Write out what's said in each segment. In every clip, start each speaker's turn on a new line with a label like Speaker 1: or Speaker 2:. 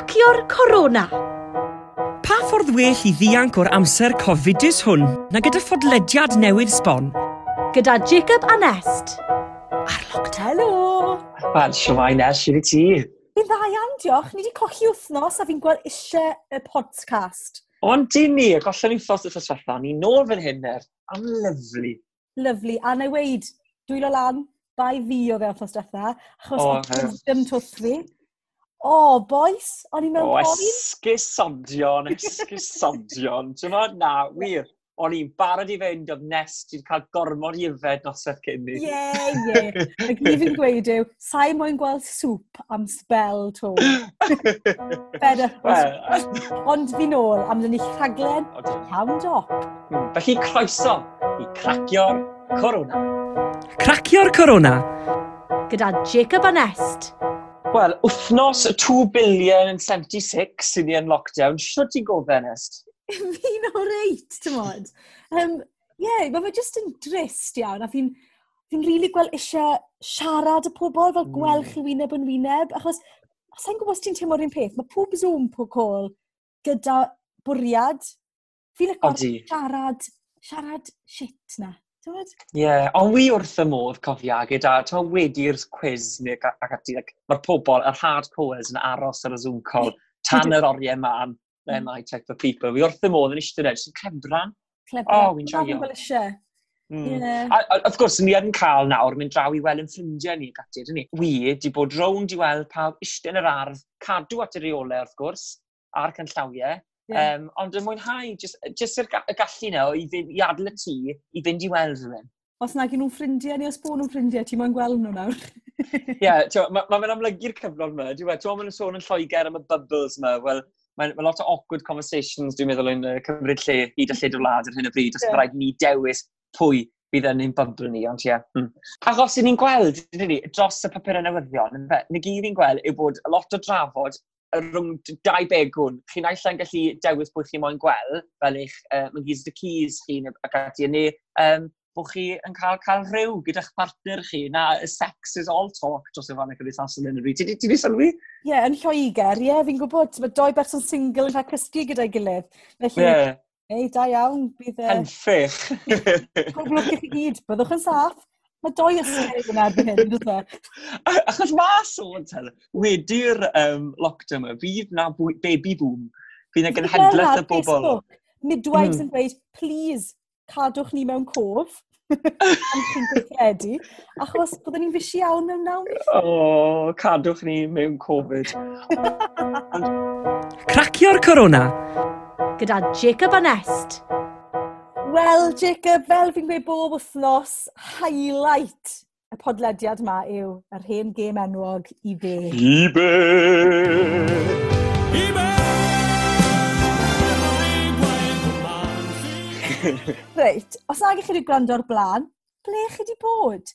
Speaker 1: Cwacio'r corona.
Speaker 2: Pa ffordd well i ddianc o'r amser cofidus hwn na gyda ffodlediad newydd sbon?
Speaker 1: Gyda Jacob a Nest.
Speaker 3: Ar Loctelo.
Speaker 4: Wel, siwmai Nest, sydd i ti?
Speaker 3: Fi'n dda iawn, diolch. Ni wedi colli wythnos a fi'n gweld eisiau y podcast.
Speaker 4: Ond di ni, y gollon ni ffos y ffasfetha, ni nôl fan hyn er. Am lyflu.
Speaker 3: Lyflu. A na i weid, dwylo lan, bai fi o fewn ffos diwetha, achos
Speaker 4: oh,
Speaker 3: ddim twth fi. O, boes! O'n i mewn
Speaker 4: O,
Speaker 3: poen?
Speaker 4: esgusodion, esgusodion. Ti'n modd? Na, wir. O'n i'n barod i fynd oedd nes ti'n cael gormod i yfed noseth cyn ni.
Speaker 3: Ie, ie. Ac ni fi'n gweud yw, sa'i moyn gweld sŵp am spel to. Beda.
Speaker 4: Wel,
Speaker 3: Ond fi nôl am dyn ni rhaglen iawn do.
Speaker 4: Hmm, felly croeso i Cracio'r Corona.
Speaker 2: Cracio'r Corona
Speaker 1: gyda Jacob a Nest.
Speaker 4: Wel, wythnos 2 billion and 76 sy'n ni yn lockdown, siwt ti'n gofyn honest?
Speaker 3: fi'n o reit, ti'n modd. Um, yeah, mae fe jyst yn drist iawn, a fi'n fi'n rili really gweld eisiau siarad y pobl, fel gweld chi mm. wyneb yn wyneb, achos sa'n gwybod os ti'n teimlo'r un peth, mae pob Zoom, pob call, gyda bwriad. Fi'n licio siarad, siarad shit na.
Speaker 4: Ie, yeah, ond wi wrth y modd cofiagu gyda, ti'n wedi'r quiz neu ac ati, like, mae'r pobl, yr hardcores yn aros ar y Zoom call tan yr oriau ma am them I tech for people. Wi wrth y modd yn eistedd edrych, sy'n clebran.
Speaker 3: Clebran,
Speaker 4: oh, wi'n joio.
Speaker 3: Fel
Speaker 4: Mm.
Speaker 3: Yeah.
Speaker 4: A, wrth gwrs, ni yn cael nawr mynd draw i weld yn ffrindiau ni ac ati, ydyn ni. Wi wedi bod rownd i weld pawb eistedd yn yr ardd, cadw at y reolau wrth gwrs, a'r canllawiau,
Speaker 3: Yeah.
Speaker 4: Um, ond yn mwynhau, jyst, jyst y gallu na i, fynd, i y tŷ i fynd i weld rhywun.
Speaker 3: Os nag nhw'n ffrindiau neu os bod nhw'n ffrindiau, ti'n mae'n gweld nhw nawr.
Speaker 4: Ie, yeah, mae ma, ma amlygu'r cyfnod yma. Dwi'n e? meddwl, mae'n sôn yn Lloegr am y bubbles yma. Wel, mae'n ma lot o awkward conversations, dwi'n meddwl, yn uh, cymryd lle hyd a lled o wlad ar hyn o bryd. Os yeah. rhaid ni dewis pwy bydd yn ein bubble ni, ond ie. Yeah. Mm. Achos i ni'n gweld, dros y papur y newyddion, ni gyd i'n gweld yw bod lot o drafod rhwng dau begwn. Chi'n allan gallu dewis pwy chi moyn gweld, fel eich uh, mynghys dy cys chi ac ati, neu um, bod chi yn cael, cael rhyw gyda'ch partner chi, na sex is all talk dros y fan y cymdeithasol yn y rwy. Ti di sylwi?
Speaker 3: Ie, yn Lloegr, ie, yeah, fi'n gwybod, mae doi berson single yn rhaid cysgu gyda'i gilydd. Felly, yeah. Ei, da iawn, bydd...
Speaker 4: Henffych!
Speaker 3: Pob lwc i chi gyd, byddwch yn saff! Mae doi ysgrifennu yn erbyn hyn, dwi'n dweud.
Speaker 4: Achos mae sôn, tel, wedi'r um, lockdown yma, fydd na baby boom, fydd na gynhedlaeth y bobl.
Speaker 3: Midwives
Speaker 4: mm.
Speaker 3: yn dweud, please, cadwch ni mewn cof. Am chi'n gweithredu. Achos byddwn ni'n fysi iawn mewn naw mis.
Speaker 4: O, cadwch ni mewn Covid.
Speaker 2: Cracio'r corona.
Speaker 1: Gyda Jacob Anest.
Speaker 3: Wel, Jacob, fel fi'n gweud bob wythnos, highlight y podlediad yma yw yr hen gêm enwog i fe. I be!
Speaker 4: I be!
Speaker 3: Reit, os nag chi wedi gwrando o'r blaen, ble chi wedi bod?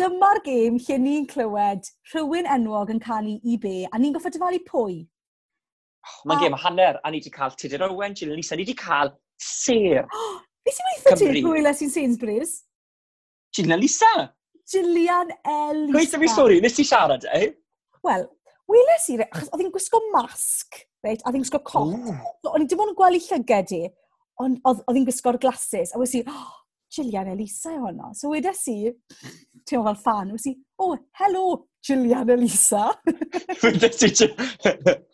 Speaker 3: Dyma'r gêm lle ni'n clywed rhywun enwog yn canu i be, a ni'n goffa dyfalu pwy.
Speaker 4: Oh, Mae'n gêm hanner, a ni wedi cael Tudur Owen, Gillian Lisa, ni wedi cael Sir.
Speaker 3: Beth sy'n weithio ti pwyla sy'n Sainsbury's?
Speaker 4: Gillian Lisa.
Speaker 3: Gillian Elisa.
Speaker 4: Gweithio fi stori, nes ti siarad, eh?
Speaker 3: Wel, weles i, achos oedd hi'n gwisgo masg, reit, a oedd hi'n gwisgo cot. Mm. So, o'n i dim ond yn gweld i llyged i, ond oedd hi'n gwisgo'r glasses, a wes i, oh, Gillian Elisa yw honno. So wedes i, ti'n fel fan, wedi i, oh, hello, Gillian Elisa.
Speaker 4: wedes i,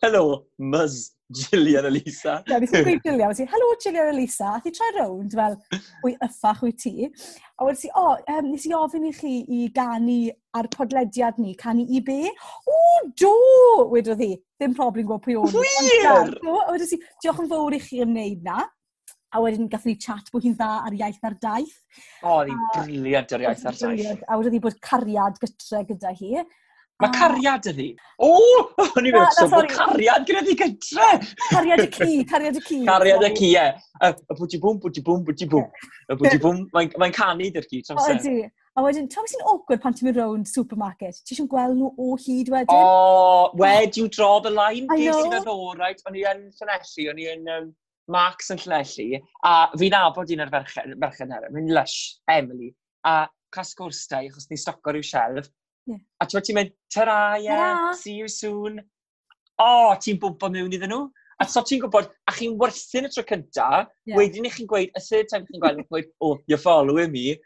Speaker 4: hello, Muzz, Gillian Elisa.
Speaker 3: Ie, yeah, beth i'n Gillian, wedi i, hello, Gillian Elisa. A thi troi rownd fel, wy yffach wyt ti. A wedi i, o, oh, um, nes i ofyn i chi i ganu ar podlediad ni, canu i be? O, do, wedodd hi. Ddim problem gwybod pwy o'n i.
Speaker 4: Wir!
Speaker 3: wedi i, diolch yn fawr i chi am wneud na a wedyn gath ni chat bod hi'n dda ar iaith ar daith.
Speaker 4: O, oh, ni'n briliant ar iaith ar daith.
Speaker 3: Briliant, a wedi bod cariad gytre gyda hi.
Speaker 4: Mae
Speaker 3: a...
Speaker 4: cariad ydi. O! O'n i'n meddwl,
Speaker 3: so
Speaker 4: bod cariad gyda ni gytre!
Speaker 3: Cariad y cu, cariad y cu.
Speaker 4: Cariad y cu, ie. Y bwti bwm, bwti bwm, bwti bwm. Y bwti bwm, mae'n canu dy'r
Speaker 3: cu,
Speaker 4: tramser.
Speaker 3: Ydi. A wedyn, tam sy'n awkward pan ti'n mynd rownd supermarket, ti eisiau gweld nhw o hyd wedyn?
Speaker 4: O, oh, where do you draw the line?
Speaker 3: I know.
Speaker 4: Ti'n meddwl, right? O'n i yn Llanelli, o'n i yn um, Marks yn Llanelli, a fi'n abod un o'r ferchen, ferchen er, mynd Lush, Emily, a cas gwrs da, achos ni stoco rhyw shelf.
Speaker 3: Yeah.
Speaker 4: A ti'n ti'n mynd, ta-ra, yeah, see you soon. O, oh, ti'n bwmpo mewn iddyn nhw. A so ti'n gwybod, a chi'n werthu'n y tro cynta, yeah. wedyn i chi'n gweud, y third time chi'n gweld, gweud, oh, you're following me.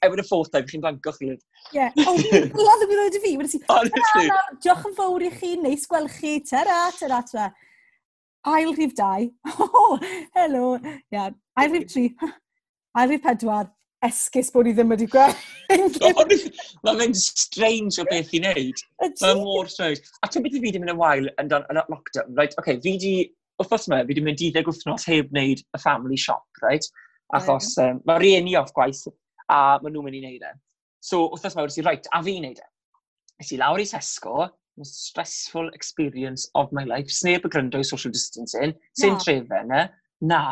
Speaker 4: efo'n y fourth time, chi'n blanco chi.
Speaker 3: Ie. O, oedd yn gwneud i fi.
Speaker 4: Honestly.
Speaker 3: Diolch yn fawr i chi, neis gweld chi. Ta-ra, ta-ra, ta-ra ail rhif dau. oh, helo, yeah. ail rhif tri. ail rhif pedwar. esgus bod i ddim wedi gweld.
Speaker 4: Mae'n mynd strange o beth i wneud. Mae'n mor strange. A ti'n byd i fi wedi mynd yn wael yn dan yn lockdown, right? Okay, fi wedi, wrthos yma, fi wedi mynd 12 wythnos heb wneud y family shop, right? Achos um, mae rieni off gwaith a maen nhw'n mynd i wneud e. So, wrthos yma, wedi si, right, a fi wneud e. Nes i lawr i Tesco, most stressful experience of my life. Sneb y gryndo i social distancing, sy'n
Speaker 3: no.
Speaker 4: trefe yna, na,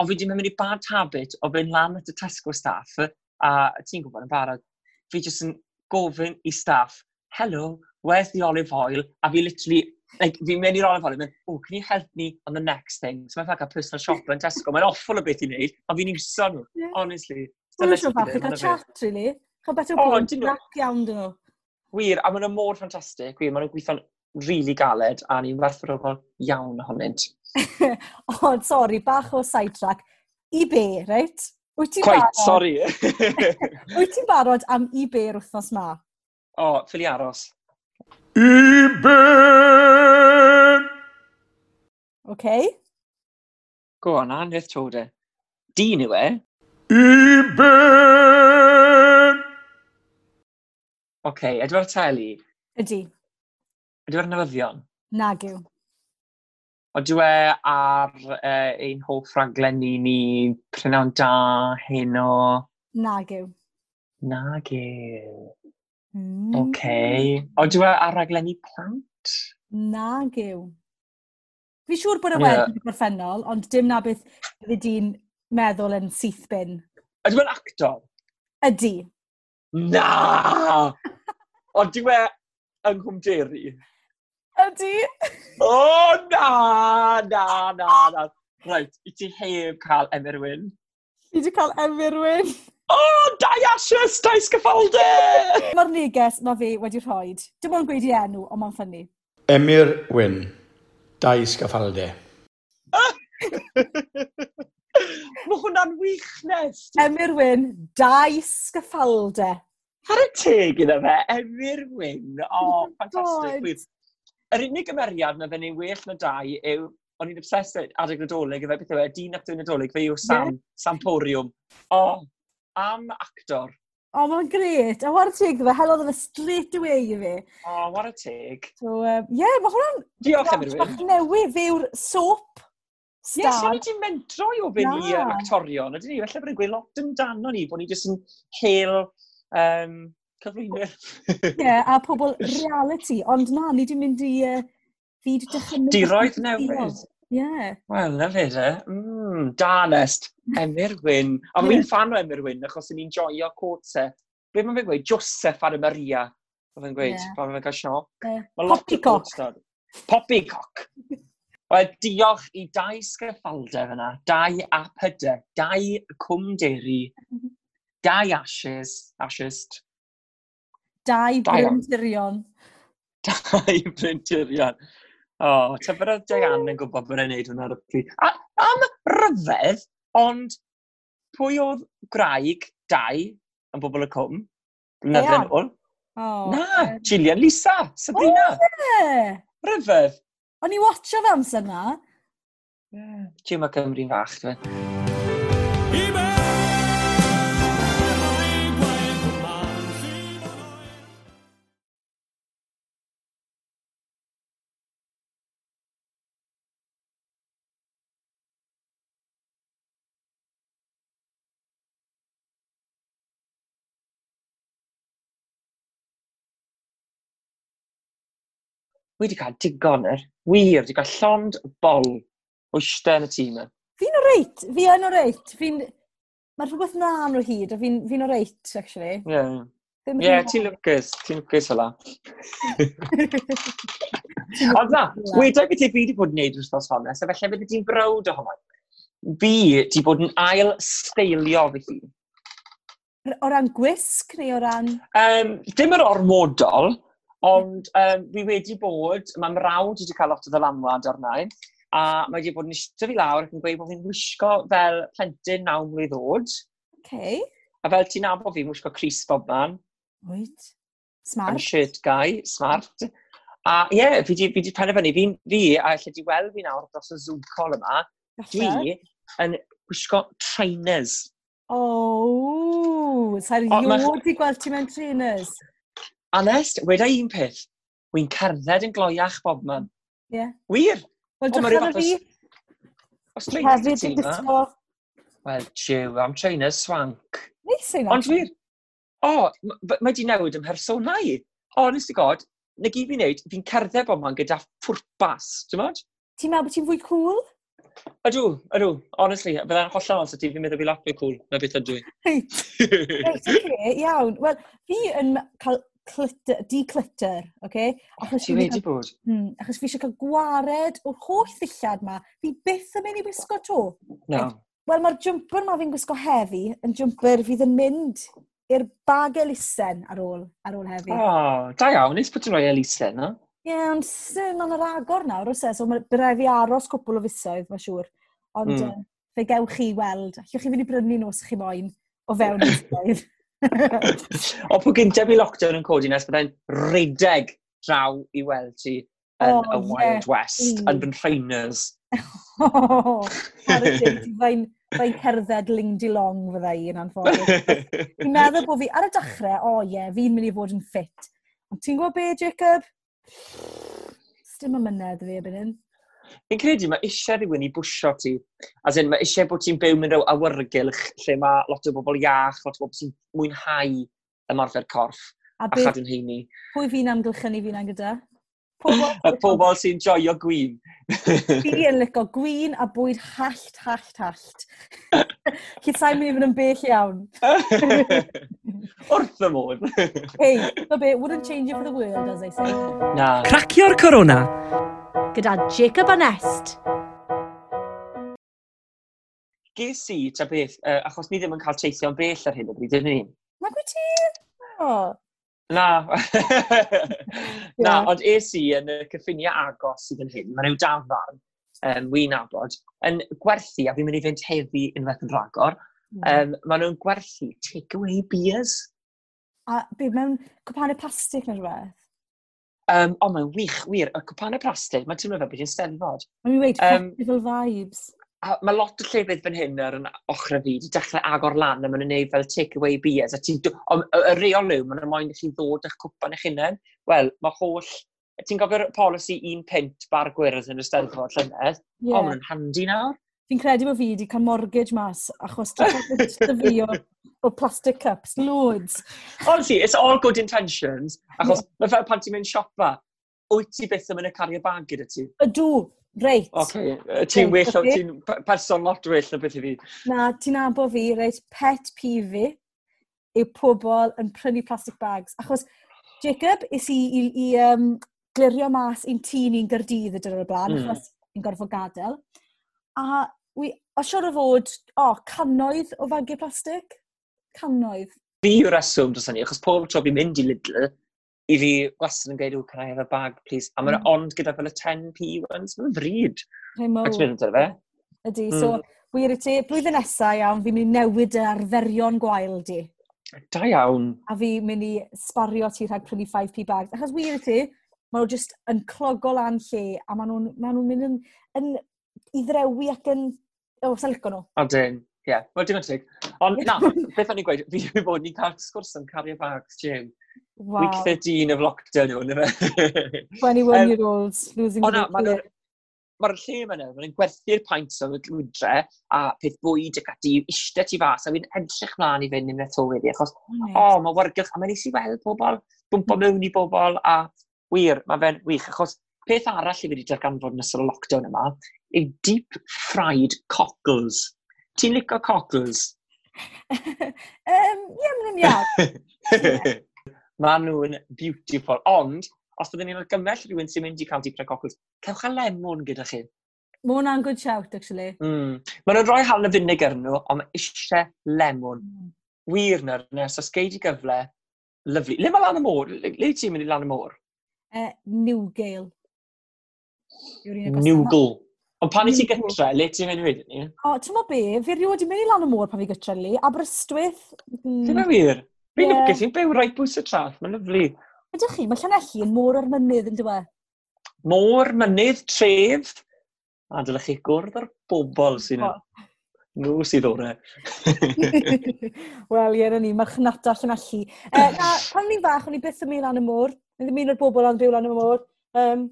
Speaker 4: ond fi wedi mynd i bad habit o fynd lan at y Tesco staff, a ti'n gwybod yn barod, fi jyst yn gofyn i staff, hello, where's the olive oil? A fi literally, like, fi'n mynd i'r olive oil, mynd, oh, can you help me on the next thing? So mae'n ffac a personal shopper yn Tesco, mae'n awful o beth i wneud, ond fi'n iwso nhw,
Speaker 3: yeah.
Speaker 4: honestly.
Speaker 3: Mae'n siŵr fath i
Speaker 4: gael
Speaker 3: chat, really. Cael beth o'r
Speaker 4: bwyd,
Speaker 3: black iawn dyn nhw
Speaker 4: wir, a maen nhw mor ffantastig, wir, maen nhw'n gweithio'n rili really galed, a ni'n werthfawrogol iawn ohonynt.
Speaker 3: o, sori, bach o sidetrack. I be, reit? Wyt ti'n barod?
Speaker 4: sori.
Speaker 3: Wyt ti'n barod am i be'r wythnos ma?
Speaker 4: O, ffili aros.
Speaker 3: I be! Oce.
Speaker 4: Go on, Anhyrth Toder. Dyn yw e? I be! Oce, okay, edrych ar teli?
Speaker 3: Ydy.
Speaker 4: Ydy ar newyddion?
Speaker 3: Nag yw.
Speaker 4: Odw e ar uh, ein hoff rhaglen ni ni prynawn da hyn o...
Speaker 3: Nag yw.
Speaker 4: Nag yw.
Speaker 3: Mm.
Speaker 4: Oce. Okay. Odw e ar raglen ni plant?
Speaker 3: Nag yw. Fi siŵr bod y
Speaker 4: yeah.
Speaker 3: wedi gorffennol, ond dim na beth fyddi di'n meddwl yn syth bin.
Speaker 4: Ydw e'n actor?
Speaker 3: Ydy.
Speaker 4: Na! Ond diw e yng Nghymderi.
Speaker 3: Ydy?
Speaker 4: O, oh, na, na, na, na. Rhaid, i ti heb cael Emerwyn.
Speaker 3: Fi wedi cael Emyrwyn.
Speaker 4: O, oh, dau ashes, dau sgyffaldau!
Speaker 3: Mae'r neges mae fe wedi rhoi. Dim ond gweud i enw, ond mae'n ffynnu.
Speaker 5: Emir Wyn, dau sgaffalde.
Speaker 4: Mae hwnna'n weakness.
Speaker 3: Emyr Wyn, dau sgyffalde.
Speaker 4: Ar y teg gyda fe, Emyr Wyn. O,
Speaker 3: oh,
Speaker 4: ffantastig. Yr unig ymeriad na fe'n ei well na dau yw, o'n i'n obsessed adeg nadolig, efe beth yw e, dyn actor nadolig, fe yw Sam, yeah. Samporium. O, oh, am actor.
Speaker 3: O, oh, mae'n gret. A war y teg fe, helodd yna straight away i fi.
Speaker 4: O, oh, war y teg.
Speaker 3: So, ie, um, yeah, mae hwnna'n...
Speaker 4: Diolch, Emerwyn.
Speaker 3: Bach newydd, fe yw'r
Speaker 4: sop
Speaker 3: Ie,
Speaker 4: yeah, siarad ti'n mentro i ofyn i uh, actorion, ydyn ni, felly bod yn gweud lot amdano ni, bod ni jyst yn hel um, cyflwynydd.
Speaker 3: Ie, yeah, a pobl reality, ond na, ni di mynd i uh, fyd dychymyg.
Speaker 4: Diroedd newydd.
Speaker 3: Ie. Yeah.
Speaker 4: Wel, na fe de. Mm, danest. Emyr Wyn. A fi'n yeah. fan o Emyr Wyn, achos ni'n joio cwrt se. Be mae'n gweud? Joseph ar y Maria. Oedd yn gweud,
Speaker 3: yeah.
Speaker 4: pan mae'n cael
Speaker 3: siop.
Speaker 4: Uh, Popycock. Popycock. Wel, diolch i dau sgaffalder yna, dau a pydau, dau cwmderi, dau ashes, ashest.
Speaker 3: Dau brinturion.
Speaker 4: Dau brinturion. O, oh, tyfod oedd Diane yn gwybod bod e'n neud hwnna ar y pryd. A, am ryfedd, ond pwy oedd graig dau yn bobl y cwm?
Speaker 3: Blynyddo'n
Speaker 4: ôl.
Speaker 3: Oh.
Speaker 4: Na, Gillian Lisa, Sabrina.
Speaker 3: Oh, yeah.
Speaker 4: Ryfedd.
Speaker 3: O'n i watcho fe amser na.
Speaker 4: Yeah. Tiwma Cymru'n fach, dwi'n. wedi cael digon yr wir, wedi cael llond bol o eistedd yn y tîm yna.
Speaker 3: Fi'n o reit, fi yn o reit. Fi'n... Mae rhywbeth na am nhw hyd, a fi'n fi o reit, actually.
Speaker 4: Ie, yeah.
Speaker 3: yeah,
Speaker 4: ti'n lwcus, ti'n lwcus o. Ond na, wedi beth i fi wedi bod yn gwneud wythnos honno, so felly bydde ti'n brawd o honno. Fi wedi bod yn ail steilio fy hun.
Speaker 3: O ran gwisg neu o ran...
Speaker 4: Um, dim yr ormodol, Ond um, fi wedi bod, mae mrawd wedi cael lot o ddylanwad arna i, a mae wedi bod yn eistedd fi lawr ac yn gweud bod fi'n wisgo fel plentyn naw mlynedd oed.
Speaker 3: Okay.
Speaker 4: A fel ti'n nabod fi'n wisgo Cris Bobman.
Speaker 3: Wyt. Smart.
Speaker 4: I'm shirt guy, smart. A ie, yeah, fi wedi penderfynu, fi, fi, a lle di weld fi nawr dros y Zoom call yma, dwi yn gwisgo trainers.
Speaker 3: Oh, sa'r iod i gweld ti mewn trainers.
Speaker 4: Anest, weda e un peth, wy'n cerdded yn gloiach bob man.
Speaker 3: Ie. Yeah.
Speaker 4: Wir?
Speaker 3: Wel,
Speaker 4: dwi'n rhywbeth
Speaker 3: fi.
Speaker 4: Os dwi'n
Speaker 3: hefyd yn gysgo.
Speaker 4: Wel, jiw, am trainer swank.
Speaker 3: Nes i'n
Speaker 4: Ond wir, o, oh, mae di newid ym mhersonau. Honest oh, i god, na gyd fi'n neud, fi'n cerdded bob man gyda ffwrpas, ti'n modd?
Speaker 3: Ti'n meddwl bod ti'n fwy cool?
Speaker 4: Ydw, ydw, honestly, byddai'n hollol ond ti, fi'n meddwl fi lot fwy cool na beth ydw i.
Speaker 3: Reit, oce, iawn. Wel, fi yn cael clutter, declutter, oce? Okay? Achos
Speaker 4: Ti wedi bod?
Speaker 3: Mm, achos fi eisiau cael gwared o'r holl ddillad ma. Fi byth yn mynd i wisgo to.
Speaker 4: No.
Speaker 3: Wel, mae'r jumper ma fi'n gwisgo heddi yn jumper fydd yn mynd i'r bag elusen ar ôl, ar ôl heddi.
Speaker 4: O, oh, da iawn, nes bod ti'n rhoi elusen, no?
Speaker 3: Ie, yeah, ond sy'n o'n yr agor nawr, os e? So, byddai fi aros cwpl o fusoedd, mae'n siŵr. Ond,
Speaker 4: mm.
Speaker 3: fe gewch chi weld, allwch chi fynd i brynu nos chi moyn o fewn fusoedd.
Speaker 4: o pwy gyntaf i lockdown yn codi nes byddai'n redeg draw i weld ti yn
Speaker 3: oh,
Speaker 4: y Wild yeah. West,
Speaker 3: mm.
Speaker 4: yn fy
Speaker 3: nhreiners. Fe'n fe'n cerdded ling di long fydda i yn anffodus. Fi'n meddwl bod fi ar y dechrau, o oh, ie, yeah, fi'n mynd i fod yn ffit. Ond ti'n gwybod be, Jacob? Sdim y mynedd fi ebyn hyn
Speaker 4: fi'n credu mae eisiau rhywun i bwysio ti. As in, mae eisiau bod ti'n byw mewn rhyw awyrgylch lle mae lot o bobl iach, lot o bobl sy'n mwynhau ymarfer corff
Speaker 3: a,
Speaker 4: a chadw'n heini.
Speaker 3: Pwy fi'n amgylchynu fi'n gyda? Pobl,
Speaker 4: pobl sy'n joio gwyn.
Speaker 3: Fi yn licio gwyn a bwyd hallt, hallt, hallt. Chi sa'n mynd i fynd yn bell iawn.
Speaker 4: Wrth y modd.
Speaker 3: hey, no be, wouldn't change it for the world, as I say.
Speaker 4: Na.
Speaker 2: Cracio'r corona
Speaker 1: gyda Jacob Anest.
Speaker 4: Ges i, ta beth, uh, achos ni ddim yn cael teithio'n bell ar hyn o bryd, ydyn ni?
Speaker 3: Na gwy ti? Oh.
Speaker 4: Na. Na,
Speaker 3: yeah.
Speaker 4: ond es i yn y cyffiniau agos sydd yn hyn, mae rhyw dafarn um, wy'n abod, yn gwerthu, a fi'n mynd i fynd heddi unwaith yn rhagor, mm. um, maen nhw'n gwerthu takeaway beers.
Speaker 3: A be, mewn cwpanau plastig neu rhywbeth?
Speaker 4: Um, o, mae'n wych, wir. Y cwpanau plastig, mae'n teimlo fel bod hi'n steddfod.
Speaker 3: Mae'n weid
Speaker 4: um,
Speaker 3: festival vibes.
Speaker 4: A mae lot o llefydd fan hyn ar yn ochr y fi wedi dechrau agor lan a maen nhw'n gwneud fel take-away beers. A ti'n... Y reol yw, maen nhw'n moyn i chi ddod eich cwpan eich hunain. Wel, mae holl... Ti'n gofio'r polisi un pint bar gwyrdd yn y steddfod llynedd?
Speaker 3: Yeah.
Speaker 4: O, maen nhw'n handi nawr
Speaker 3: fi'n credu bod fi wedi cael mortgage mas achos dy fi o, o plastic cups, loads.
Speaker 4: Honestly, it's all good intentions, achos yeah. mae fel pan ti'n mynd siopa, wyt ti beth yn mynd y cario bag gyda ti?
Speaker 3: Ydw, reit.
Speaker 4: Okay. Ti'n well,
Speaker 3: okay.
Speaker 4: ti'n person lot well na beth i fi.
Speaker 3: Na, ti'n abo fi, reit, pet pifi yw pobl yn prynu plastic bags. Achos, Jacob, is i, i, i um, glirio mas un tîn i'n gyrdydd y dyr o'r blaen,
Speaker 4: mm.
Speaker 3: achos i'n gorfod gadael. A wi, o siwr o fod, o, oh, cannoedd o fagiau plastig? Cannoedd.
Speaker 4: Fi yw'r reswm dros hynny, achos pob tro fi'n mynd i Lidl, i fi wastad yn gweud, oh, can I have a bag, please? A mae'n
Speaker 3: mm.
Speaker 4: ond gyda fel y 10p ones, mae'n fryd. Rhaid
Speaker 3: mowr.
Speaker 4: Ac mynd fe.
Speaker 3: Ydy,
Speaker 4: mm.
Speaker 3: so, hmm. wir i ti, blwyddyn nesaf iawn, fi'n mynd i newid y arferion gwael di.
Speaker 4: Da iawn.
Speaker 3: A fi mynd i sbario ti rhag prynu 5p bags. Achos wir i ti, maen nhw just yn clogo lan lle a maen nhw'n ma nhw mynd yn, yn i ddrewi ac yn... O, sa'n lico nhw.
Speaker 4: Odyn, ie. Yeah. Wel, dim yn tig. Ond na, beth o'n i'n gweud, fi wedi bod ni'n cael sgwrs am cario bags, Jim.
Speaker 3: Wow.
Speaker 4: Week 13 of lockdown yw, yna fe.
Speaker 3: 21
Speaker 4: um,
Speaker 3: year olds, losing
Speaker 4: oh, na,
Speaker 3: their
Speaker 4: mae'r lle yma nawr, mae'n gwerthu'r paint o'n glwydre a peth bwyd ac ati, eistedd ti fas, a fi'n edrych mlaen i fynd i'n eto wedi, achos, o, oh, mae wargylch, a mae'n eisi weld pobl, bwmpo mm. mewn i bobl, a wir, mae fe'n wych, achos peth arall i fi wedi darganfod yn ystod y lockdown yma, yw deep fried cockles. Ti'n licio cockles?
Speaker 3: um, ie, mae'n yn iawn.
Speaker 4: Mae nhw'n beautiful, ond os byddwn ni'n argymell rhywun sy'n mynd i cael deep fried Cockles, cewch a lemon gyda chi.
Speaker 3: Mae hwnna'n good shout, actually.
Speaker 4: Mm. Mae nhw'n rhoi hala funig ar nhw, ond mae eisiau lemon. Mm. Wir na, nes os geid i gyfle, lyflu. Le mae lan y môr? Le, le ti'n mynd i lan y môr?
Speaker 3: Uh, Newgale.
Speaker 4: Newgle. Ond pan i mm-hmm.
Speaker 3: ti
Speaker 4: gytra, le ti'n mynd i wedyn ni?
Speaker 3: O, ti'n mo be, fi rywod i mynd i lan y môr pan fi gytra li, Aberystwyth. Mm.
Speaker 4: Ti'n wir? Fi'n
Speaker 3: yeah.
Speaker 4: lwcus, i'n byw rhaid bwys y traeth, mae'n lyflu.
Speaker 3: Ydych chi, mae Llanelli yn môr ar mynydd yn dywe.
Speaker 4: Môr, mynydd, tref. A dylech chi gwrdd ar bobl sy'n... Nhw sydd o'r e.
Speaker 3: Wel, ie, ni, marchnata Llanelli. E, na, pan ni'n fach, o'n i byth yn mynd lan y môr. Yn ddim un o'r bobl ond byw lan y môr. Um,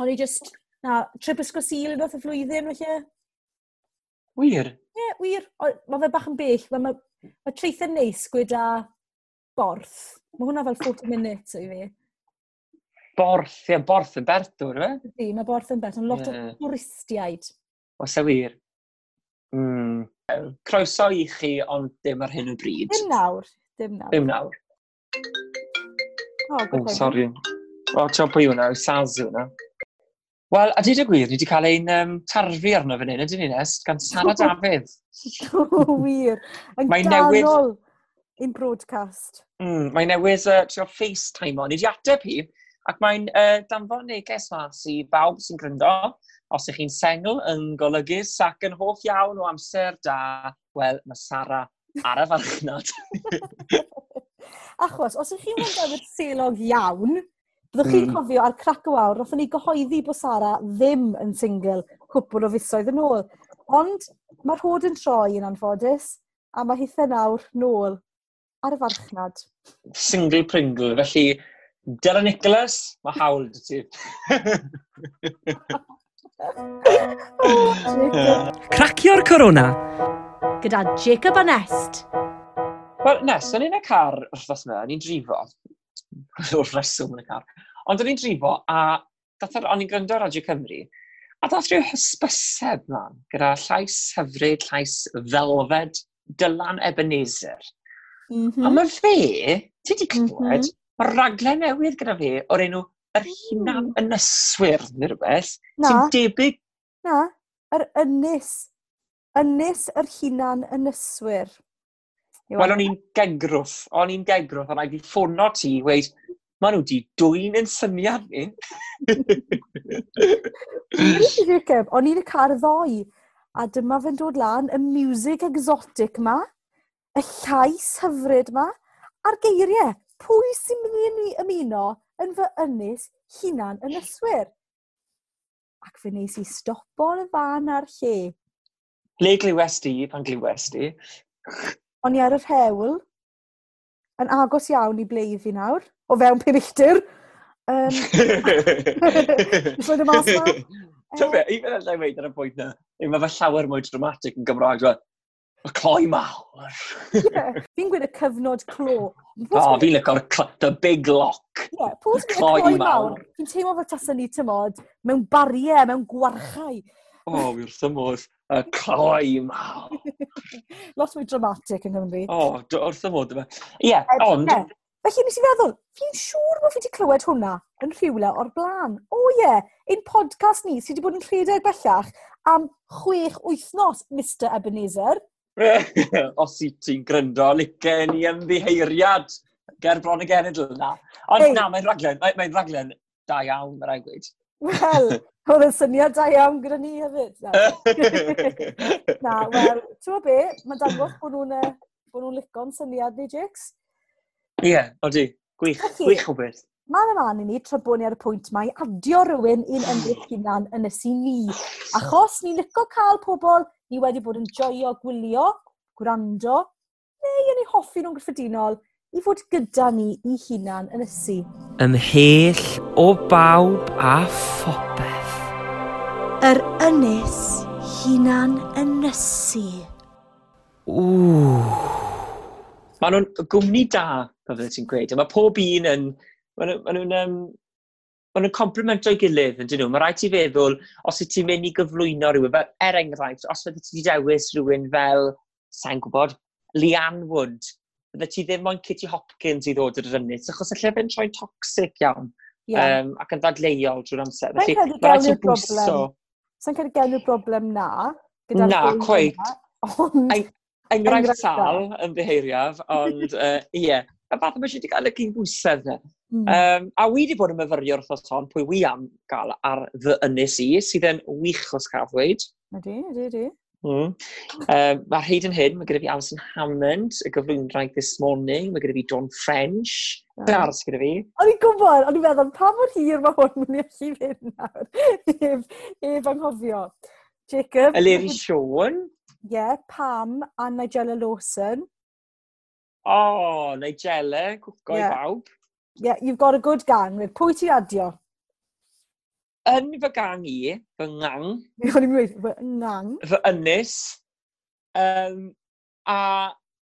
Speaker 3: o'n i just Na, trip ysgol sil yn y flwyddyn, felly.
Speaker 4: Wir?
Speaker 3: Ie, yeah, wir. Mae fe bach yn bell. Mae ma, ma treithau neis gyda borth. Mae hwnna fel 40 minutes o'i fi.
Speaker 4: Borth, ie, borth yn bertwr, fe?
Speaker 3: Di, mae borth yn bertwr. Lot
Speaker 4: yeah.
Speaker 3: o twristiaid.
Speaker 4: Os e wir? Mm. Croeso i chi, ond dim ar hyn o bryd.
Speaker 3: Dim nawr. Dim nawr.
Speaker 4: Dim nawr.
Speaker 3: O,
Speaker 4: Oh,
Speaker 3: oh
Speaker 4: sori. O, ti'n pwy hwnna? Yw Saz hwnna? Wel, a dweud y gwir, ni wedi cael ein um, tarfu arno fan hyn, ydyn ni nes, gan Sara Dafydd.
Speaker 3: o, wir. Yn ganol ein broadcast.
Speaker 4: Mm, mae'n newydd uh, trio FaceTime on. Ni wedi ateb hi, ac mae'n uh, danfon neges mas i bawb sy'n gryndo. Os ych chi'n sengl yn golygus ac yn hoff iawn o amser da, wel, mae Sara ar y farchnad.
Speaker 3: Achos, os ych chi'n mynd gwneud selog iawn, Byddwch chi'n
Speaker 4: mm.
Speaker 3: cofio ar crac o awr, roeddwn ni gyhoeddi bod Sara ddim yn single cwpl o fusoedd yn ôl. Ond mae'r hod yn troi yn anffodus, a mae hithe nawr nôl ar y farchnad.
Speaker 4: Single Pringle, felly Dylan Nicholas, mae hawl dy ti.
Speaker 2: Cracio'r corona
Speaker 1: gyda Jacob a Nest.
Speaker 4: Wel, Nest, o'n i'n y car wrthnos yma, o'n i'n drifo. o'r reswm yn y car. Ond o'n i'n drifo, a dath ar, o'n i'n gryndo ar Radio Cymru, a dath rhyw hysbyseb mlaen gyda llais hyfryd, llais ddelfed, Dylan Ebenezer.
Speaker 3: Mm -hmm.
Speaker 4: A mae fe, ti wedi clywed,
Speaker 3: mm -hmm.
Speaker 4: mae raglen newydd gyda fe o'r enw yr mm. hunan mm. ynyswyr, neu rhywbeth, sy'n debyg...
Speaker 3: Na, yr ynys. Ynys yr hunan ynyswyr.
Speaker 4: Wel,
Speaker 3: e?
Speaker 4: o'n i'n gegrwff, o'n i'n gegrwff, a rhaid i ffono ti i weid, maen nhw wedi dwy'n yn syniad ni.
Speaker 3: Jacob, o'n i'n y car ddoi, a dyma fe'n dod lan y music exotic ma, y llais hyfryd ma, a'r geiriau. Pwy sy'n mynd i ymuno yn fy ynys hunan yn yswyr? Ac fe nes i stopo y fan ar lle.
Speaker 4: Ble glywes di pan glywes di?
Speaker 3: O'n i ar y rhewl, yn agos iawn i bleidd i nawr o fewn pum milltir. Um, Roedd y mas yma.
Speaker 4: Ti'n fe, i fynd yn dweud ar y pwynt na, i mae fe llawer mwy dramatic yn Gymraeg. dwi'n Y cloi mawr.
Speaker 3: Ie, fi'n gweud y cyfnod clo.
Speaker 4: O, fi'n licor the big lock.
Speaker 3: Ie, pwy sy'n
Speaker 4: cloi,
Speaker 3: cloi
Speaker 4: mawr?
Speaker 3: Fi'n teimlo fel tasyn ni tymod mewn bariau, mewn gwarchau.
Speaker 4: O, oh, fi'r thymod y cloi mawr.
Speaker 3: Lot mwy dramatic yn Nghymru.
Speaker 4: O, oh, wrth y modd yma. Ie, ond...
Speaker 3: Felly nes i feddwl, fi'n siŵr bod fi wedi clywed hwnna yn rhywle o'r blaen. O oh, ie, yeah, ein podcast ni sydd wedi bod yn rhedeg bellach am chwech wythnos, Mr Ebenezer.
Speaker 4: Os i ti'n gryndo, licen ni ymddiheiriad ger bron y genedl na. Ond
Speaker 3: hey.
Speaker 4: na, mae'n raglen, mae'n mae raglen da iawn, mae'n rhaid gweud.
Speaker 3: Wel, oedd yn syniad da iawn gyda ni hefyd. Na, na wel, ti'n gwybod be? Mae'n dangos bod nhw'n e, nhw lico'n syniad ni, Jigs.
Speaker 4: Ie, odi. Gwych,
Speaker 3: Felly,
Speaker 4: gwych o beth.
Speaker 3: Mae'n ymlaen i ni tra bod ni ar y pwynt mae adio rhywun i'n hmm. ymdrech hunan yn y ni. Achos ni'n licio cael pobl ni wedi bod yn joio gwylio, gwrando, neu yn ei hoffi nhw'n gyffredinol i fod gyda ni i hunan yn ysu.
Speaker 2: Ymhell o bawb a phopeth.
Speaker 1: Yr ynys hunan yn ysu.
Speaker 2: Ww.
Speaker 4: Maen nhw'n gwmni da fel ti'n gweud. A mae pob un yn... Maen nhw'n ma um, ma nhw complimento'i gilydd, ydyn nhw. Mae rhaid ti feddwl, os wyt ti'n mynd i gyflwyno rhywun, fel er enghraifft, os fydde ti dewis rhywun fel, sa'n gwybod, Leanne Wood, fydde ti ddim moyn Kitty Hopkins i ddod yr ynnes, achos allai fe'n troi'n toxic iawn,
Speaker 3: yeah.
Speaker 4: um, ac yn ddadleuol drwy'r amser.
Speaker 3: Mae'n
Speaker 4: Felly, mae rhaid ti'n
Speaker 3: broblem. Sa'n cael ei gael broblem na?
Speaker 4: Na,
Speaker 3: cweith. Ond...
Speaker 4: Enghraifft sal yn ddeheiriaf, ond uh, ie, yeah, y fath mae eisiau wedi cael y cyn bwysedd e. yna.
Speaker 3: Mm.
Speaker 4: Um, a wi wedi bod yn myfyrio wrth hon, pwy wi am gael ar fy ynnes i, sydd yn wych os cael ddweud.
Speaker 3: Ydy, ydy, ydy.
Speaker 4: Mm. Um, Mae'r hyd yn hyn, mae gyda fi Alison Hammond, y gyflwyndraeth this morning, mae gyda fi John French,
Speaker 3: Yn
Speaker 4: mm. aros gyda fi.
Speaker 3: O'n i'n gwybod, o'n i'n meddwl, pa mor hir mae hwn mynd i allu fynd nawr, ef, ef anghofio. Jacob.
Speaker 4: Eleri Sean.
Speaker 3: Ie, yeah, Pam a Nigella Lawson.
Speaker 4: O, neu gele, gwgo
Speaker 3: yeah.
Speaker 4: i bawb.
Speaker 3: Yeah, you've got a good gang. With Pwy ti adio?
Speaker 4: Yn fy gang i, fy ngang.
Speaker 3: Fi o'n i'n mynd, fy ngang.
Speaker 4: Fy ynys. Um, a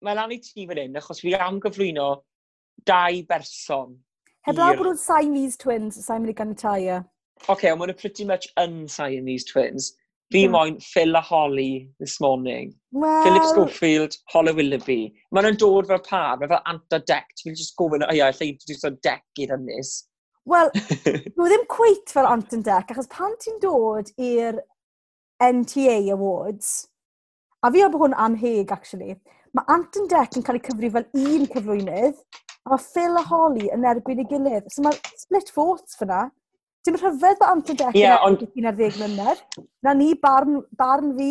Speaker 4: mae lan i ti fan hyn, achos fi am gyflwyno dau berson.
Speaker 3: Heblaw bod nhw'n Siamese twins, Simon Siamese Ganitaya.
Speaker 4: Oce, okay, ond maen pretty much yn Siamese twins. Fi
Speaker 3: yeah.
Speaker 4: moyn Phil a Holly this morning.
Speaker 3: Well...
Speaker 4: Philip Schofield, Holly Willoughby. Mae nhw'n dod fel par, mae fel anta dec. Ti'n just gofyn, o ia, lle i ti'n dod dec i'r ynnes.
Speaker 3: Wel, nhw ddim cweit fel anta dec, achos pan ti'n dod i'r NTA Awards, a fi o'r hwn anheg, actually, mae Anton Deck yn cael ei cyfri fel un cyflwynydd, a mae Phil a Holly yn erbyn ei gilydd. So mae split votes fyna. Dim rhyfedd bod Antodec
Speaker 4: yeah,
Speaker 3: yn edrych on... ar ddeg mlynedd. Na ni, barn, barn fi.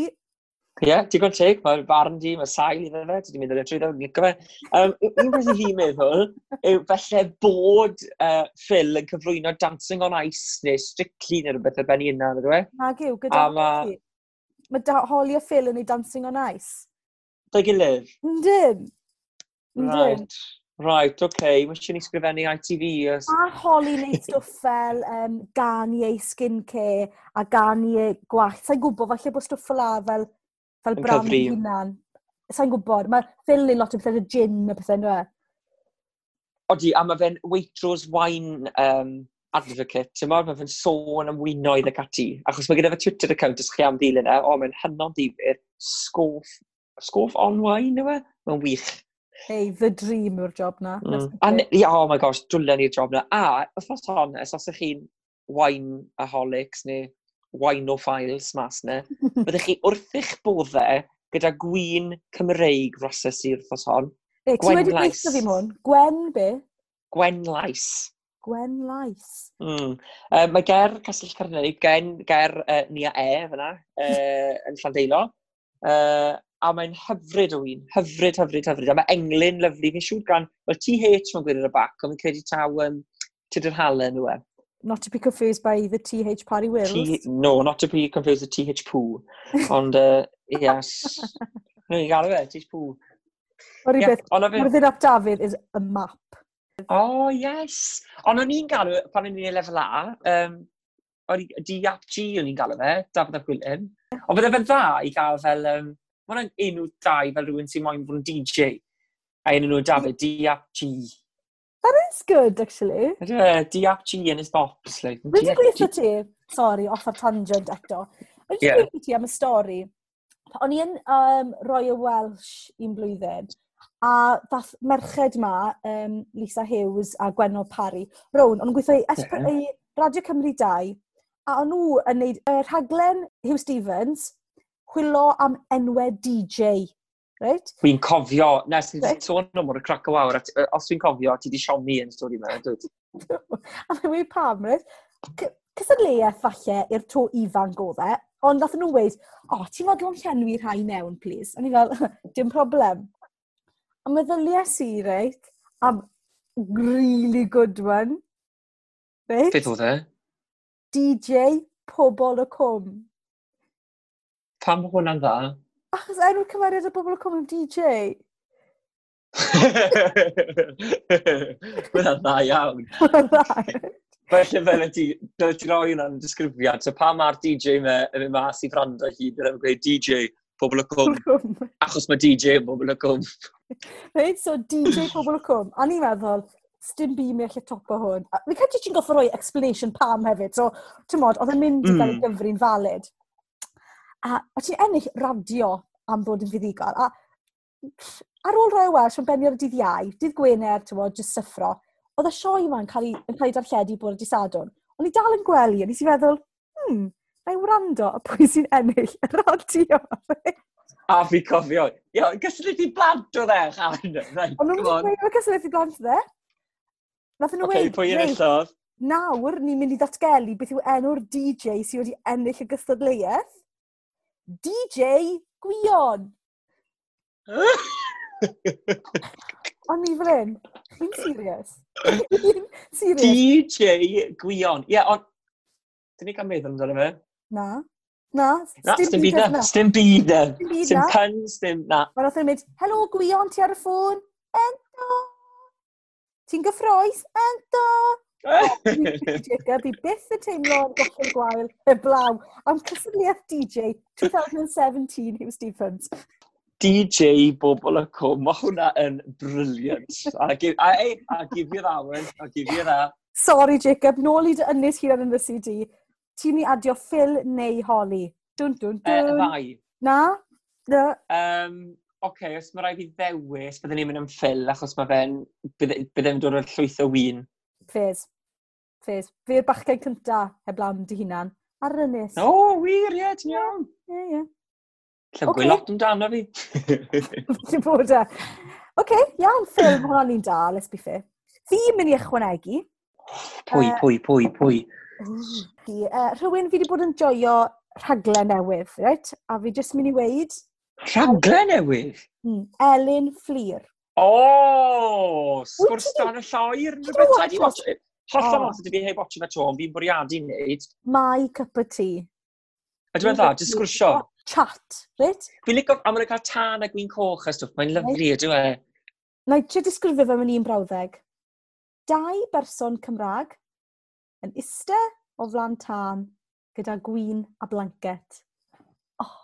Speaker 4: Ie, yeah, digon teg. Mae'r barn di, mae'r sail i fe. Dwi'n mynd ar y trwyddo, dwi'n licio fe. Um, un beth i fi meddwl yw falle bod uh, Phil yn cyflwyno Dancing on Ice neu Strictly neu rhywbeth ar ben i yna, ddweud e?
Speaker 3: Nag yw, gyda
Speaker 4: ma...
Speaker 3: Mae da, Holly a Phil yn ei Dancing on Ice.
Speaker 4: Da'i gilydd?
Speaker 3: Yndyn.
Speaker 4: Right. Right, oce. Okay. Mae eisiau ni sgrifennu ITV. Yes.
Speaker 3: A Holly neu stwff fel um, gan i Garnier Skincare a gan i ei Gwallt. Sa'n gwybod, falle bod stwff fel fel, fel bram hunan. Sa'n gwybod. Mae Phil yn lot o bethau, gin a pethau, ynddo e?
Speaker 4: Odi, a mae fe'n Waitrose Wine um, advocate, ti'n mor, mae fe'n sôn am winoedd ac ati. Achos mae gyda fe Twitter account os chi am ddilyn e, o, mae'n hynod ddifur, sgoff, sgoff on wine, yw e? Mae'n wych.
Speaker 3: Hey, the dream yw'r job na.
Speaker 4: Mm. And, yeah, oh my gosh, dwlen i'r job na. A, wrth fos honest, os ych chi'n wine aholics neu wine o files mas na, byddwch chi wrth eich boddau gyda gwyn Cymreig roses i'r fos hon.
Speaker 3: E,
Speaker 4: Gwen
Speaker 3: wedi
Speaker 4: Lais.
Speaker 3: Ti fi mwyn? Gwen be?
Speaker 4: Gwen Lais.
Speaker 3: Gwen Lais.
Speaker 4: Mm. Uh, mae ger Castell Carnerig, gen, ger uh, Nia E, fyna, uh, yn Llandeilo. Uh, a mae'n hyfryd o un, hyfryd, hyfryd, hyfryd. A mae englyn lyflu, fi'n siŵr gan, wel TH mae'n gwneud ar y bac, ond fi'n credu taw um, tydi'r halen yw e.
Speaker 3: Not to be confused by the TH Parry Wills.
Speaker 4: T no, not to be confused with TH Poo. Ond, uh, yes. no, i gael e, fe, TH Poo.
Speaker 3: O'r
Speaker 4: yeah, beth,
Speaker 3: Myrddin Ap Dafydd is a map.
Speaker 4: Oh, yes. Ond o'n i'n galw, pan o'n i'n lefel A, um, o'r DAP G o'n i'n galw fe, Dafydd Ap Gwilym. Ond fydde fe'n dda i gael fel um, mae'n enw dau fel rhywun sy'n moyn fod yn DJ. A enw nhw David, mm. DFG.
Speaker 3: That is good, actually.
Speaker 4: Uh, e? DFG in his box. Like,
Speaker 3: Rydw
Speaker 4: i'n
Speaker 3: gweithio ti, sorry, off ar tangent eto. Rydw
Speaker 4: i'n
Speaker 3: yeah. gweithio ti am y stori. O'n i yn um, roi y Welsh un blwyddyn. A dath merched ma, um, Lisa Hughes a Gwenno Parry, rown, o'n gweithio i yeah. Radio Cymru 2, a o'n nhw yn neud y rhaglen Hugh Stevens, chwilo am enwau DJ. Right?
Speaker 4: Fi'n cofio, nes i'n
Speaker 3: right?
Speaker 4: sôn am o'r crac o awr, os fi'n cofio, ti di siomi yn stori yma, dwi.
Speaker 3: a mae'n mynd pam, right? Cysadleuaeth falle i'r to ifanc e, o dde, ond nath nhw weid, o, oh, ti'n fodlon llenwi rhai mewn, please. A ni fel, dim problem. A meddyliais i, reit, am really good one. Reit?
Speaker 4: Beth oedd e?
Speaker 3: DJ Pobol y Cwm.
Speaker 4: Pam bod hwnna'n dda?
Speaker 3: Achos enw'r cymeriad o bobl yn cofyn DJ.
Speaker 4: Mae'n dda iawn. Felly fel ti, dyle ti roi hwnna'n disgrifiad. So pa mae'r DJ me yn mynd mas i ffrando hyd yn gweud DJ, pobl y cwm. Achos mae DJ yn pobl y cwm.
Speaker 3: Reit, so DJ pobl y cwm. A ni'n meddwl, stym bu mi allai topo hwn. Fi cael ti'n goffa roi explanation pam hefyd, so, ti'n modd, oedd yn mynd i gael ei
Speaker 4: mm.
Speaker 3: gyfrin valid. A o ti'n ennill radio am bod yn fuddigol. A ar ôl roi Welsh, yn benni ar y dydd iau, dydd Gwener, ti'n tywod, jyst syffro. Oedd y sioe yma'n cael ei, yn cael ei darlledu bod y disadwn. O'n i dal yn gwely, a nes i feddwl, hmm, na i wrando a pwy sy'n ennill y radio.
Speaker 4: a fi cofio, ia, gysylltu blant o dde, chan. Right,
Speaker 3: Ond nhw'n gwneud o gysylltu blant dde. Nath nhw okay,
Speaker 4: pwy enillodd?
Speaker 3: Nawr, ni'n mynd i ddatgelu beth yw enw'r DJ sydd wedi ennill y gystadleuaeth. DJ Gwion. O'n i fel un, chi'n serious? serious?
Speaker 4: DJ Gwion. Ie, yeah, ond... Dyn ni gael meddwl amdano fe?
Speaker 3: Na. Na,
Speaker 4: stim byd
Speaker 3: e.
Speaker 4: na. Stim byd e.
Speaker 3: na.
Speaker 4: Stim pun, stim na.
Speaker 3: Mae'n oedd yn mynd, helo Gwion, ti ar y ffôn? Ento. Ti'n gyffroes? Ento. Oh, Jacob, i byth y teimlo yn gollwng gwael y blaw am cysyniaeth DJ 2017 Hugh Stephens.
Speaker 4: DJ bobl y cwm, mae hwnna yn briliant. A gifio'r awen, a give gifio'r a.
Speaker 3: Sorry Jacob, nôl i dy ynnes hir ar yn y CD. Ti'n ni adio Phil neu Holly? Dwn, dwn,
Speaker 4: eh,
Speaker 3: dwn.
Speaker 4: Uh, ddau.
Speaker 3: Na? Na.
Speaker 4: Um, Oce, okay, os mae rhaid i ddewis, byddwn ni'n mynd am Phil, achos mae fe'n, byddai'n dod o'r llwyth o wyn.
Speaker 3: Fes ffes. Fe'r bachgen cynta heblaw dy hunan ar yr ynys.
Speaker 4: O, oh, wir, ie, ti'n iawn.
Speaker 3: Ie, ie. Llygwy
Speaker 4: okay. lot amdano fi.
Speaker 3: Ti'n bod e. Oce, okay, iawn ffilm hwnna ni'n da, let's be fair. Fi'n mynd i ychwanegu. E,
Speaker 4: pwy, pwy, pwy,
Speaker 3: pwy. Uh, e, rhywun fi wedi bod yn joio rhaglen newydd, right? A fi jyst mynd i weid...
Speaker 4: Rhaglen newydd?
Speaker 3: Mm, Elin Fflir.
Speaker 4: O!
Speaker 3: Oh, sgwrs
Speaker 4: dan y lloer.
Speaker 3: Dwi
Speaker 4: wedi
Speaker 3: watch
Speaker 4: it. Holl am os ydy fi heb watching at home, fi'n bwriadu wneud.
Speaker 3: My cup of tea.
Speaker 4: A dwi'n e dda, jyst sgwrsio.
Speaker 3: Chat, right?
Speaker 4: Fi'n licio, a mae'n cael tan a gwyn coch a stwff, mae'n lyflu, ydw e.
Speaker 3: Na i disgrifio fe mewn un brawddeg. Dau berson Cymraeg yn iste o flan tân gyda gwyn a blanket. Oh.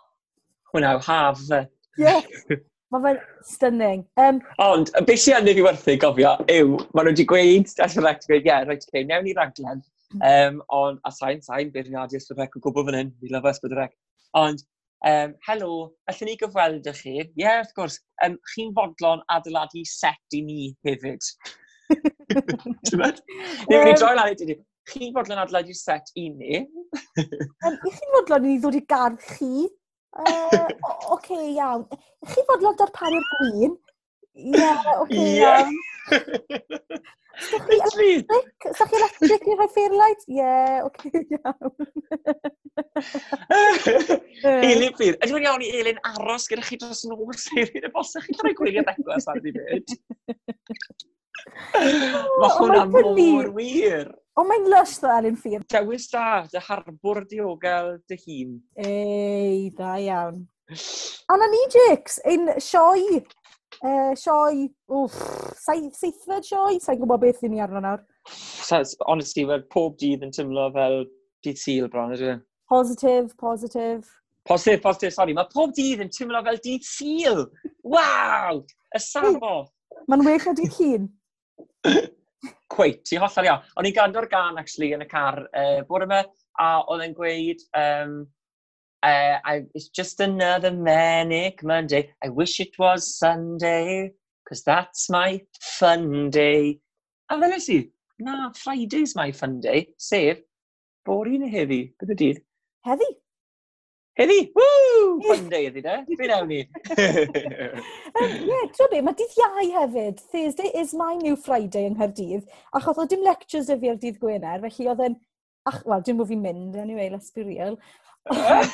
Speaker 4: Hwna yw haf fe. Ie.
Speaker 3: Yeah. Mae fe'n stunning. Um,
Speaker 4: Ond, y beth sy'n annig i werthu, gofio, yw, maen nhw wedi gweud, da'n rhaid i gweud, ie, yeah, right, okay, newn ni raglen. Um, Ond, a sain, sain, beirniadu ysbrydrec o gwbl fan hyn, fi lyfo ysbrydrec. Ond, um, helo, allwn ni gyfweld ych chi? Ie, yeah, wrth gwrs, um, chi'n fodlon adeiladu set i ni hefyd. Ti'n mynd? Ni'n mynd i droi lan i ti. Chi'n fodlon adeiladu set i ni?
Speaker 3: um, chi'n fodlon i ddod i gardd chi Uh, Oce, okay, iawn. Chi fodlon darparu'r gwyn? Ie, yeah, oce, okay,
Speaker 4: yeah.
Speaker 3: iawn. Sa'ch chi electric? Sa'ch chi electric i'r rhai fairlight? Ie, yeah, oce, okay, iawn.
Speaker 4: Elin, plîr. Ydy wedi'n iawn i Elin aros gyda chi dros nos, Elin? Y bos, chi'n rhoi gwylio ddeclas ar ddi byd? Mae hwnna mor wir.
Speaker 3: Ond mae'n lush dda ar ffyr.
Speaker 4: Dewis da, dy harbwr diogel dy hun.
Speaker 3: Ei, da iawn. A na ni, Jix, ein sioi, uh, sioi, wff, seithfed sioi, sa'n gwybod beth ni'n ni arno nawr.
Speaker 4: Honestly, mae pob dydd yn tymlo fel dydd syl bron, ydw i? E?
Speaker 3: Positif, positif.
Speaker 4: Positif, positif, sori. Mae pob dydd yn tymlo fel dydd syl. Waw! Y safo!
Speaker 3: Mae'n well na dydd hun.
Speaker 4: cweit, ti'n hollol iawn. O'n i'n gando'r gan, actually, yn y car uh, bore yma, a oedd e'n gweud, um, uh, I, it's just another manic Monday, I wish it was Sunday, because that's my fun day. A fel ys i, na, Friday's my fun day, sef, bore i'n heddi, bydd y dydd.
Speaker 3: Heddi?
Speaker 4: Heddi, woo! Fun day ydi de, Fi ewn ni.
Speaker 3: Ie, tro be, mae dydd iau hefyd. Thursday is my new Friday yng Nghaerdydd. Achos oedd dim lectures y fi ar dydd Gwener, felly oedd yn... Ach, wel, dim bod fi'n mynd, anyway, let's be real. Mae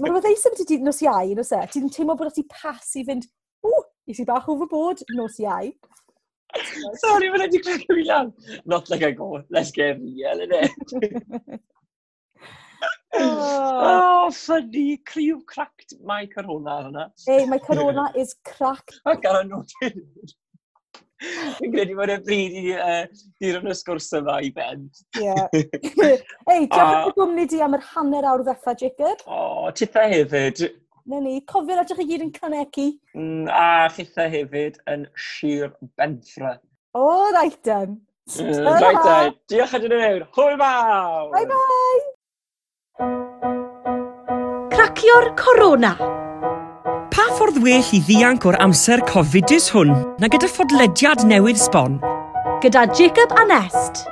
Speaker 3: rhywbeth eisiau beth i dydd nos iau, nos e. Ti'n teimlo bod ti pas i fynd, ww, i ti bach overboard, nos iau.
Speaker 4: Sorry, mae'n edrych yn fi lan. Not like I go, let's get real, innit?
Speaker 3: Oh,
Speaker 4: oh funny. Criw cracked. my corona hwnna.
Speaker 3: Ei, mae corona is cracked.
Speaker 4: Ac ar y nodyn. Fi'n credu bod e bryd i ddiron y sgwrs yma i ben.
Speaker 3: Ie. Ei, diolch yn gwmni di am yr hanner awr ddeffa, Jacob.
Speaker 4: O, oh, tipau hefyd.
Speaker 3: Na ni, cofio'r adrych chi gyd yn cynegu.
Speaker 4: Mm, a chitha hefyd yn Sir Benfra.
Speaker 3: O, right then.
Speaker 4: Mm, right then. Diolch yn ymwneud. Hwyl bawr!
Speaker 3: Bye bye!
Speaker 1: Cracio'r corona.
Speaker 2: Pa ffordd well i ddianc o'r amser cofidus hwn na gyda ffodlediad newydd sbon?
Speaker 1: Gyda Jacob a Nest.